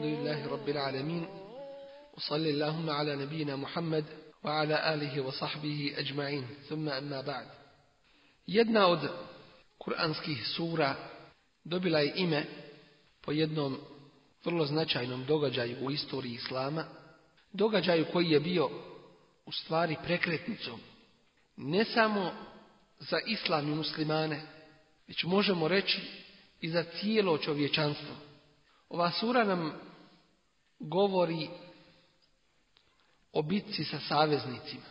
والحمد لله رب العالمين وصل اللهم على نبينا محمد ajma'in ba'd Jedna od kuranskih sura dobila je ime po jednom vrlo značajnom događaju u istoriji islama, događaju koji je bio u stvari prekretnicom ne samo za islam i muslimane, već možemo reći i za cijelo čovječanstvo. Ova sura nam govori o bitci sa saveznicima,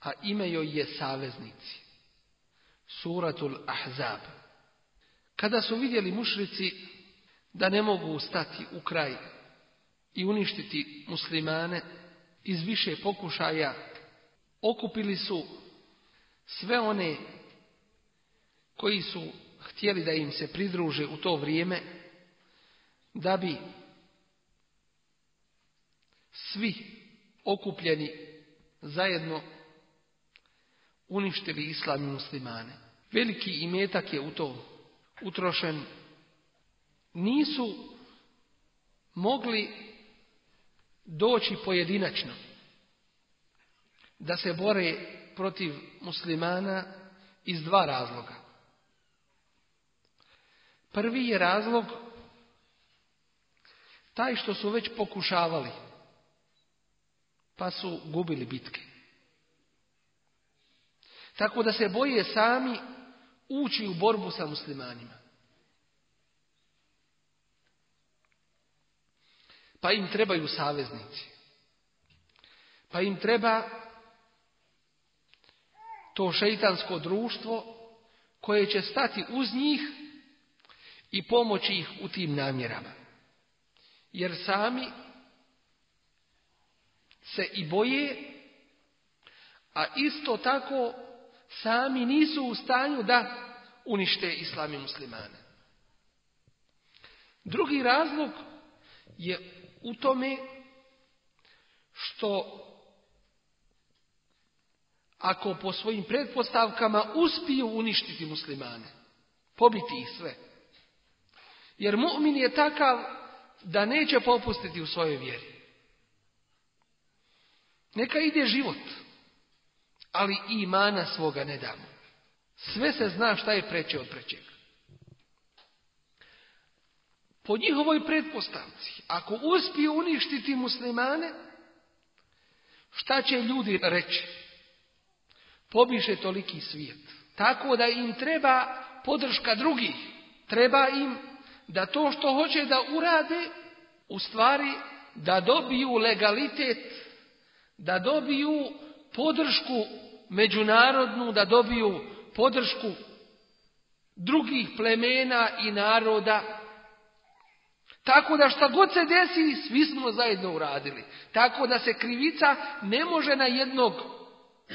a ime joj je saveznici. Suratul Ahzab. Kada su vidjeli mušrici da ne mogu stati u kraj i uništiti muslimane iz više pokušaja, okupili su sve one koji su htjeli da im se pridruže u to vrijeme da bi svi okupljeni zajedno uništili islam i muslimane. Veliki imetak je u to utrošen. Nisu mogli doći pojedinačno da se bore protiv muslimana iz dva razloga. Prvi je razlog taj što su već pokušavali pa su gubili bitke. Tako da se boje sami ući u borbu sa muslimanima. Pa im trebaju saveznici. Pa im treba to šeitansko društvo koje će stati uz njih i pomoći ih u tim namjerama. Jer sami se i boje, a isto tako sami nisu u stanju da unište islami muslimane. Drugi razlog je u tome što ako po svojim pretpostavkama uspiju uništiti muslimane, pobiti ih sve. Jer mu'min je takav da neće popustiti u svojoj vjeri. Neka ide život, ali i imana svoga ne damo. Sve se zna šta je preče od prečega. Po njihovoj pretpostavci, ako uspiju uništiti muslimane, šta će ljudi reći? Pobiše toliki svijet. Tako da im treba podrška drugih. Treba im da to što hoće da urade, u stvari da dobiju legalitet da dobiju podršku međunarodnu, da dobiju podršku drugih plemena i naroda. Tako da šta god se desi, svi smo zajedno uradili. Tako da se krivica ne može na jednog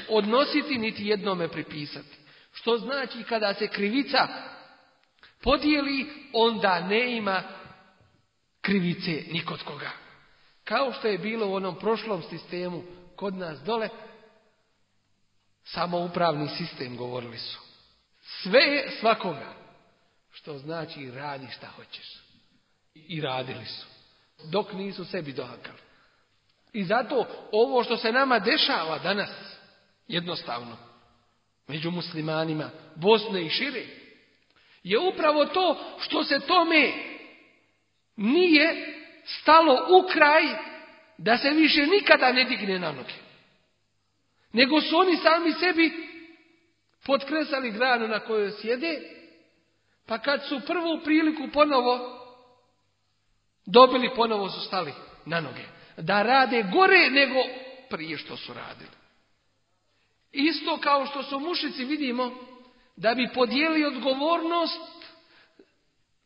odnositi, niti jednome pripisati. Što znači kada se krivica podijeli, onda ne ima krivice nikod koga. Kao što je bilo u onom prošlom sistemu kod nas dole, samoupravni sistem govorili su. Sve je svakoga, što znači radi šta hoćeš. I radili su, dok nisu sebi dohakali. I zato ovo što se nama dešava danas, jednostavno, među muslimanima Bosne i šire, je upravo to što se tome nije stalo u kraj da se više nikada ne digne na noge. Nego su oni sami sebi potkresali granu na kojoj sjede, pa kad su prvu priliku ponovo dobili, ponovo su stali na noge. Da rade gore nego prije što su radili. Isto kao što su mušici vidimo da bi podijeli odgovornost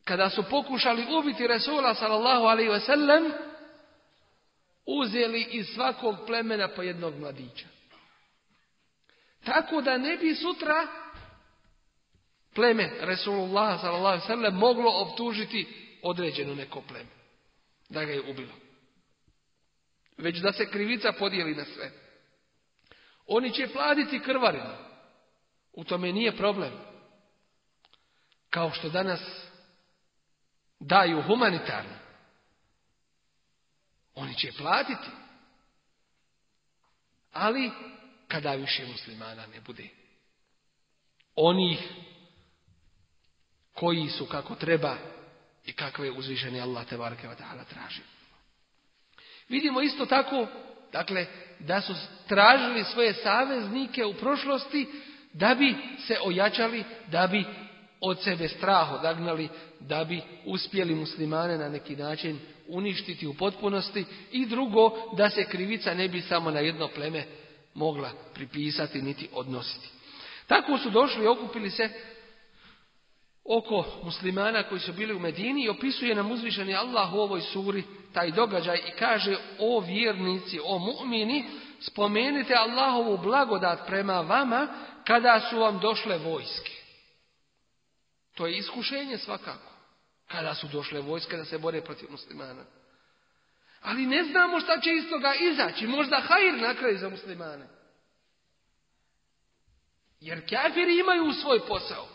kada su pokušali ubiti Resula sallallahu alaihi wasallam, uzeli iz svakog plemena po jednog mladića. Tako da ne bi sutra pleme Resulullah sallallahu sallam moglo optužiti određeno neko pleme. Da ga je ubilo. Već da se krivica podijeli na sve. Oni će platiti krvarima. U tome nije problem. Kao što danas daju humanitarno, oni će platiti. Ali kada više muslimana ne bude. Onih koji su kako treba i kakve uzvišeni Allah te barke traži. Vidimo isto tako, dakle, da su tražili svoje saveznike u prošlosti da bi se ojačali, da bi od sebe strah odagnali da bi uspjeli muslimane na neki način uništiti u potpunosti i drugo da se krivica ne bi samo na jedno pleme mogla pripisati niti odnositi. Tako su došli i okupili se oko muslimana koji su bili u Medini i opisuje nam uzvišeni Allah u ovoj suri taj događaj i kaže o vjernici, o mu'mini, spomenite Allahovu blagodat prema vama kada su vam došle vojske. To je iskušenje svakako. Kada su došle vojske da se bore protiv muslimana. Ali ne znamo šta će iz toga izaći. Možda hajr na kraju za muslimane. Jer kafiri imaju svoj posao.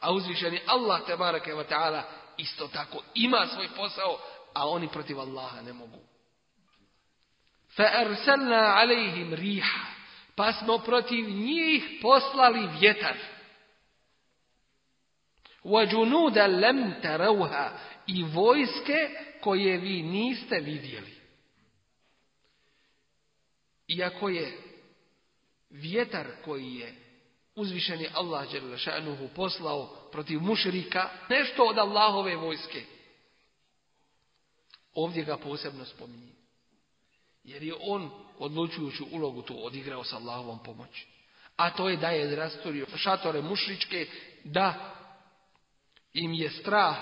A uzvišeni Allah te barake ta'ala isto tako ima svoj posao, a oni protiv Allaha ne mogu. arsalna عَلَيْهِمْ riha Pa smo protiv njih poslali vjetar. وَجُنُودَ لَمْ I vojske koje vi niste vidjeli. Iako je vjetar koji je uzvišeni Allah poslao protiv mušrika nešto od Allahove vojske. Ovdje ga posebno spominje. Jer je on odlučujuću ulogu tu odigrao sa Allahovom pomoći. A to je da je rasturio šatore mušričke da im je strah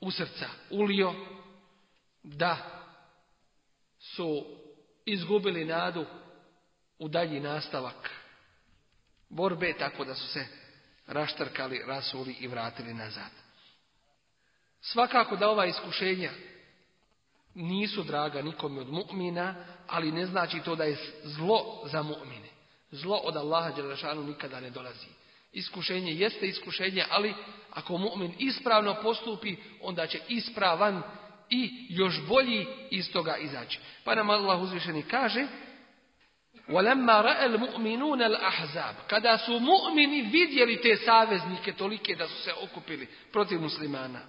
u srca ulio da su izgubili nadu u dalji nastavak borbe tako da su se raštrkali, rasuli i vratili nazad. Svakako da ova iskušenja nisu draga nikome od mu'mina, ali ne znači to da je zlo za mu'mine. Zlo od Allaha Đelešanu nikada ne dolazi. Iskušenje jeste iskušenje, ali ako mu'min ispravno postupi, onda će ispravan i još bolji iz toga izaći. Pa nam Allah uzvišeni kaže وَلَمَّا رَأَ الْمُؤْمِنُونَ Kada su mu'mini vidjeli te saveznike tolike da su se okupili protiv muslimana.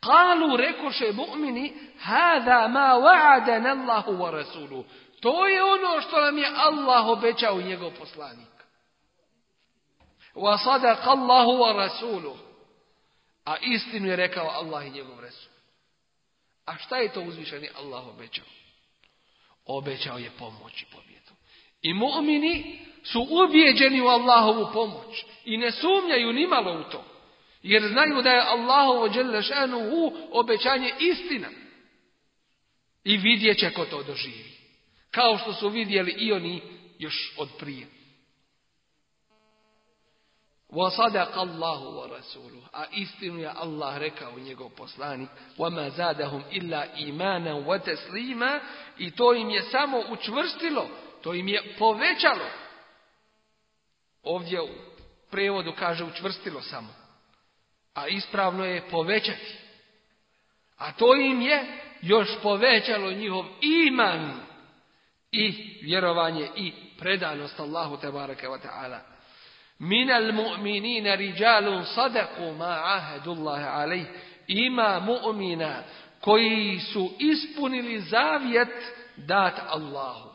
Kalu rekoše mu'mini هَذَا مَا وَعَدَنَ اللَّهُ وَرَسُولُهُ To je ono što nam je Allah obećao i njegov poslanik. A istinu je rekao Allah i njegov Resul. A šta je to uzvišeni Allah obećao? Obećao je pomoć i pobjedu. I mu'mini su ubijeđeni u Allahovu pomoć i ne sumnjaju nimalo u to. Jer znaju da je Allahovo u obećanje istina. I vidjet će ko to doživi. Kao što su vidjeli i oni još od prije. وَصَدَقَ اللَّهُ وَرَسُولُهُ A istinu je Allah rekao njegov poslanik وَمَا زَادَهُمْ إِلَّا إِمَانًا وَتَسْلِيمًا I to im je samo učvrstilo, to im je povećalo. Ovdje u prevodu kaže učvrstilo samo. A ispravno je povećati. A to im je još povećalo njihov iman i vjerovanje i predanost Allahu te baraka من المؤمنين رجال صدقوا ما عاهدوا الله عليه ima mu'mina koji su ispunili zavjet dat Allahu.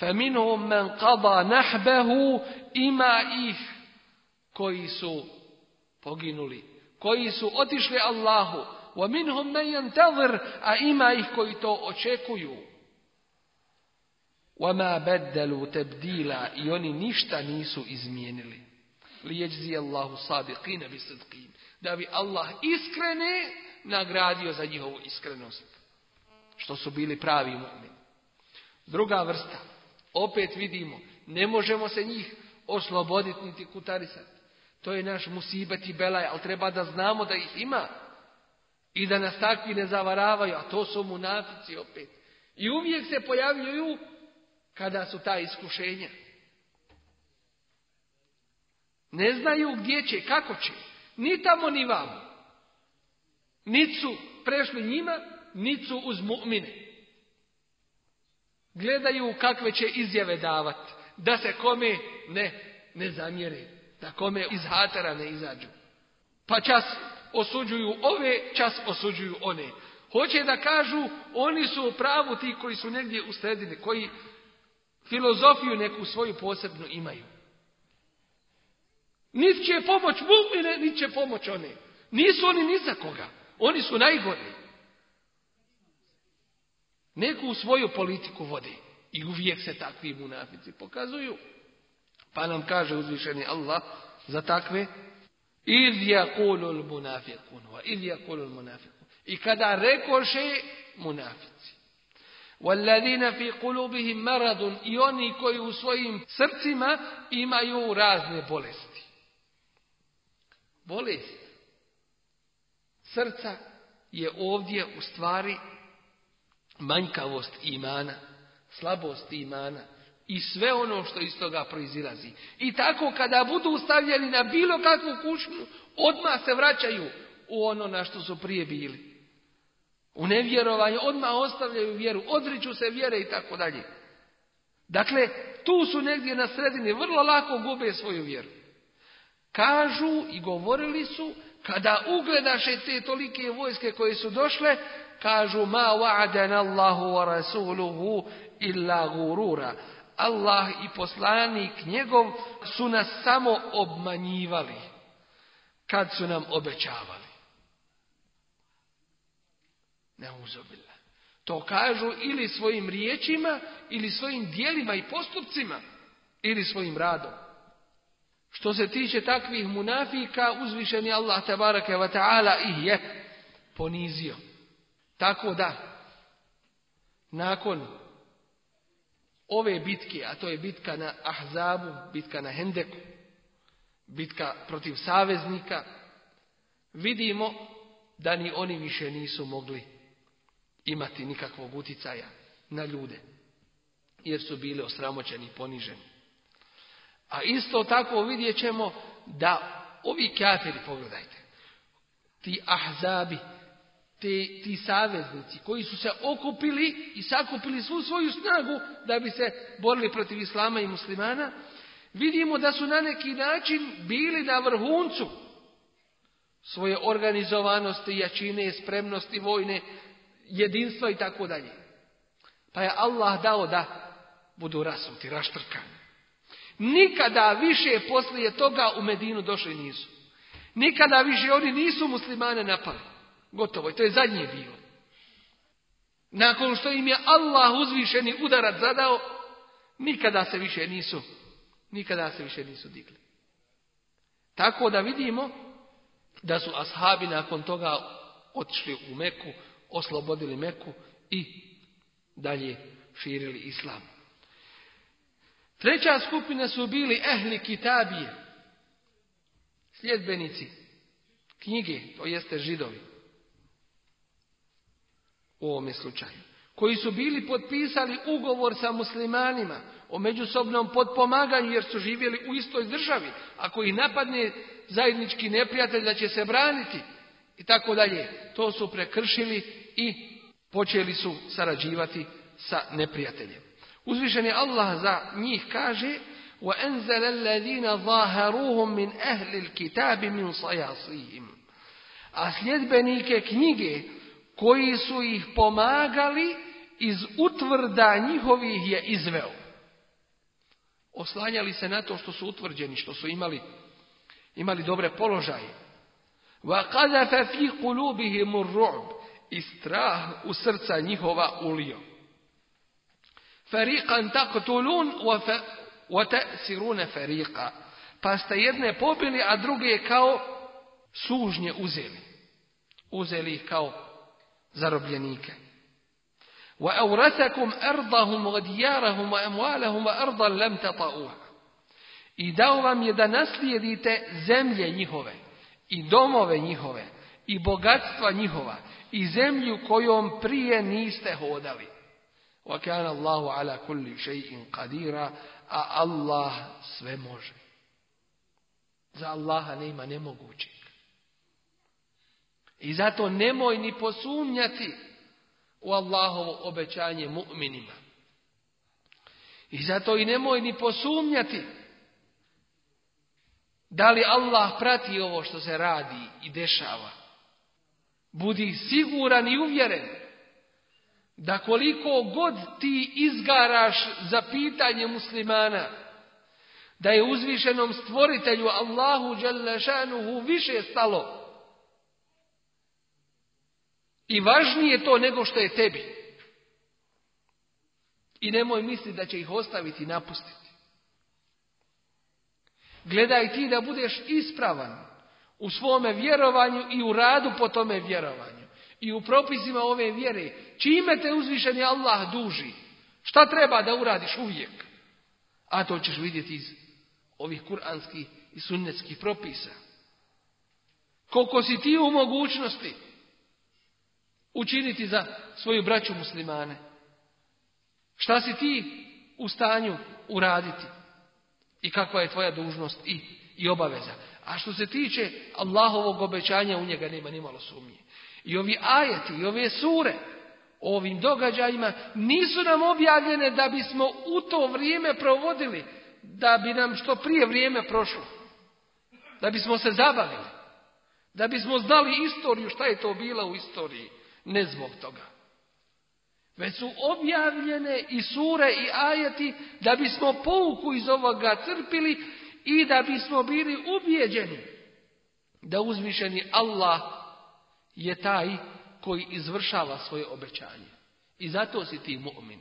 فَمِنْهُمْ مَنْ قَضَى نَحْبَهُ Ima ih koji su poginuli, koji su otišli Allahu. وَمِنْهُمْ مَنْ يَنْتَظِرْ A ima ih koji to očekuju. وَمَا بَدَّلُوا تَبْدِيلًا I oni ništa nisu izmijenili. Allahu Da bi Allah iskrene nagradio za njihovu iskrenost. Što su bili pravi Druga vrsta. Opet vidimo, ne možemo se njih osloboditi niti kutarisati. To je naš musibet i belaj, ali treba da znamo da ih ima. I da nas takvi ne zavaravaju, a to su munafici opet. I uvijek se pojavljuju kada su ta iskušenja. Ne znaju gdje će, kako će. Ni tamo, ni vamo. Nit su prešli njima, nit su uz mu'mine. Gledaju kakve će izjave davati. Da se kome ne, ne zamjere. Da kome iz hatara ne izađu. Pa čas osuđuju ove, čas osuđuju one. Hoće da kažu, oni su u pravu ti koji su negdje u sredini, koji Filozofiju neku svoju posebnu imaju. Nis će pomoć mu'mine, nis će pomoć one. Nisu oni ni za koga. Oni su najgori. Neku svoju politiku vode. I uvijek se takvi munafici pokazuju. Pa nam kaže uzvišeni Allah za takve. Iz jakulul munafikun. I kada rekoše munafici. والذين في قلوبهم مرض I oni koji u svojim srcima imaju razne bolesti. Bolest srca je ovdje u stvari manjkavost imana, slabost imana i sve ono što iz toga proizilazi. I tako kada budu stavljeni na bilo kakvu kućnu, odmah se vraćaju u ono na što su prije bili u nevjerovanju, odmah ostavljaju vjeru, odriču se vjere i tako dalje. Dakle, tu su negdje na sredini, vrlo lako gube svoju vjeru. Kažu i govorili su, kada ugledaše te tolike vojske koje su došle, kažu ma wa'adana Allahu wa rasuluhu illa gurura. Allah i poslanik njegov su nas samo obmanjivali kad su nam obećavali. Ne To kažu ili svojim riječima, ili svojim dijelima i postupcima, ili svojim radom. Što se tiče takvih munafika, uzvišen je Allah tabaraka wa ta'ala ih je ponizio. Tako da, nakon ove bitke, a to je bitka na Ahzabu, bitka na Hendeku, bitka protiv saveznika, vidimo da ni oni više nisu mogli imati nikakvog uticaja na ljude. Jer su bili osramoćeni i poniženi. A isto tako vidjet ćemo da ovi kafiri, pogledajte, ti ahzabi, ti, ti saveznici koji su se okupili i sakupili svu svoju snagu da bi se borili protiv islama i muslimana, vidimo da su na neki način bili na vrhuncu svoje organizovanosti, jačine i spremnosti vojne jedinstva i tako dalje. Pa je Allah dao da budu rasuti, raštrkani. Nikada više poslije toga u Medinu došli nisu. Nikada više oni nisu muslimane napali. Gotovo, to je zadnje bilo. Nakon što im je Allah uzvišeni udarat zadao, nikada se više nisu, nikada se više nisu digli. Tako da vidimo da su ashabi nakon toga otišli u Meku, oslobodili Meku i dalje širili islam. Treća skupina su bili ehli kitabije, sljedbenici knjige, to jeste židovi u ovome slučaju, koji su bili potpisali ugovor sa muslimanima o međusobnom potpomaganju jer su živjeli u istoj državi. Ako ih napadne zajednički neprijatelj da će se braniti i tako dalje. To su prekršili i počeli su sarađivati sa neprijateljem. Uzvišen Allah za njih kaže وَأَنْزَلَ الَّذِينَ ظَاهَرُوهُمْ مِنْ أَهْلِ الْكِتَابِ مِنْ A sljedbenike knjige koji su ih pomagali iz utvrda njihovih je izveo. Oslanjali se na to što su utvrđeni, što su imali, imali dobre položaje. وَقَذَفَ فِي قُلُوبِهِمُ الرُّعْبِ i strah u srca njihova ulio. Fariqan taqtulun wa ta'sirun fariqa. Pa ste jedne pobili, a druge kao sužnje uzeli. Uzeli ih kao zarobljenike. Wa awrathakum ardahum wa diyarahum wa amwalahum wa ardan lam tata'uha. I dao vam je da naslijedite zemlje njihove i domove njihove i bogatstva njihova i zemlju kojom prije niste hodali. وَكَانَ اللَّهُ عَلَى كُلِّ شَيْءٍ قَدِيرًا A Allah sve može. Za Allaha nema nemogućeg. I zato nemoj ni posumnjati u Allahovo obećanje mu'minima. I zato i nemoj ni posumnjati da li Allah prati ovo što se radi i dešava. Budi siguran i uvjeren da koliko god ti izgaraš za pitanje muslimana, da je uzvišenom stvoritelju Allahu Đalešanuhu više stalo. I važnije to nego što je tebi. I nemoj misliti da će ih ostaviti i napustiti. Gledaj ti da budeš ispravan u svome vjerovanju i u radu po tome vjerovanju i u propisima ove vjere. Čime te uzvišeni Allah duži? Šta treba da uradiš uvijek? A to ćeš vidjeti iz ovih kuranskih i sunnetskih propisa. Koliko si ti u mogućnosti učiniti za svoju braću muslimane? Šta si ti u stanju uraditi? I kakva je tvoja dužnost i, i obaveza? A što se tiče Allahovog obećanja, u njega nema nimalo sumnje. I ovi ajeti, i ove sure, o ovim događajima, nisu nam objavljene da bismo u to vrijeme provodili, da bi nam što prije vrijeme prošlo. Da bismo se zabavili. Da bismo znali istoriju, šta je to bila u istoriji. Ne zbog toga. Već su objavljene i sure i ajeti da bismo pouku iz ovoga crpili i da bismo bili ubijeđeni da uzvišeni Allah je taj koji izvršava svoje obećanje. I zato si ti mu'min.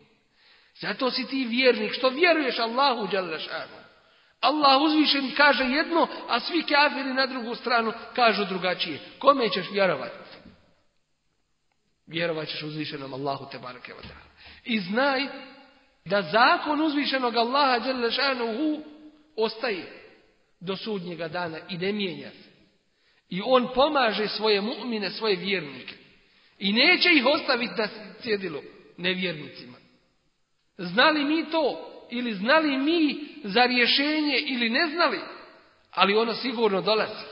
Zato si ti vjernik, što vjeruješ Allahu Đalešanu. Allah uzvišeni kaže jedno, a svi kafiri na drugu stranu kažu drugačije. Kome ćeš vjerovati? Vjerovat ćeš uzvišenom Allahu te barake I znaj da zakon uzvišenog Allaha Đalešanu ostaje do sudnjega dana i ne mijenja se. I on pomaže svoje mu'mine, svoje vjernike. I neće ih ostaviti na cjedilo nevjernicima. Znali mi to ili znali mi za rješenje ili ne znali, ali ono sigurno dolazi.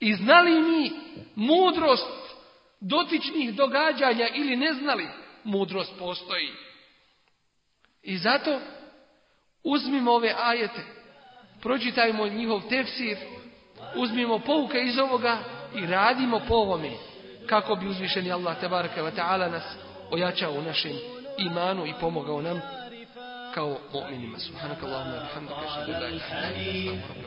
I znali mi mudrost dotičnih događanja ili ne znali, mudrost postoji. I zato uzmimo ove ajete pročitajmo njihov tefsir, uzmimo pouke iz ovoga i radimo po ovome kako bi uzvišeni Allah tabaraka wa ta'ala nas ojačao u našem imanu i pomogao nam kao mu'minima.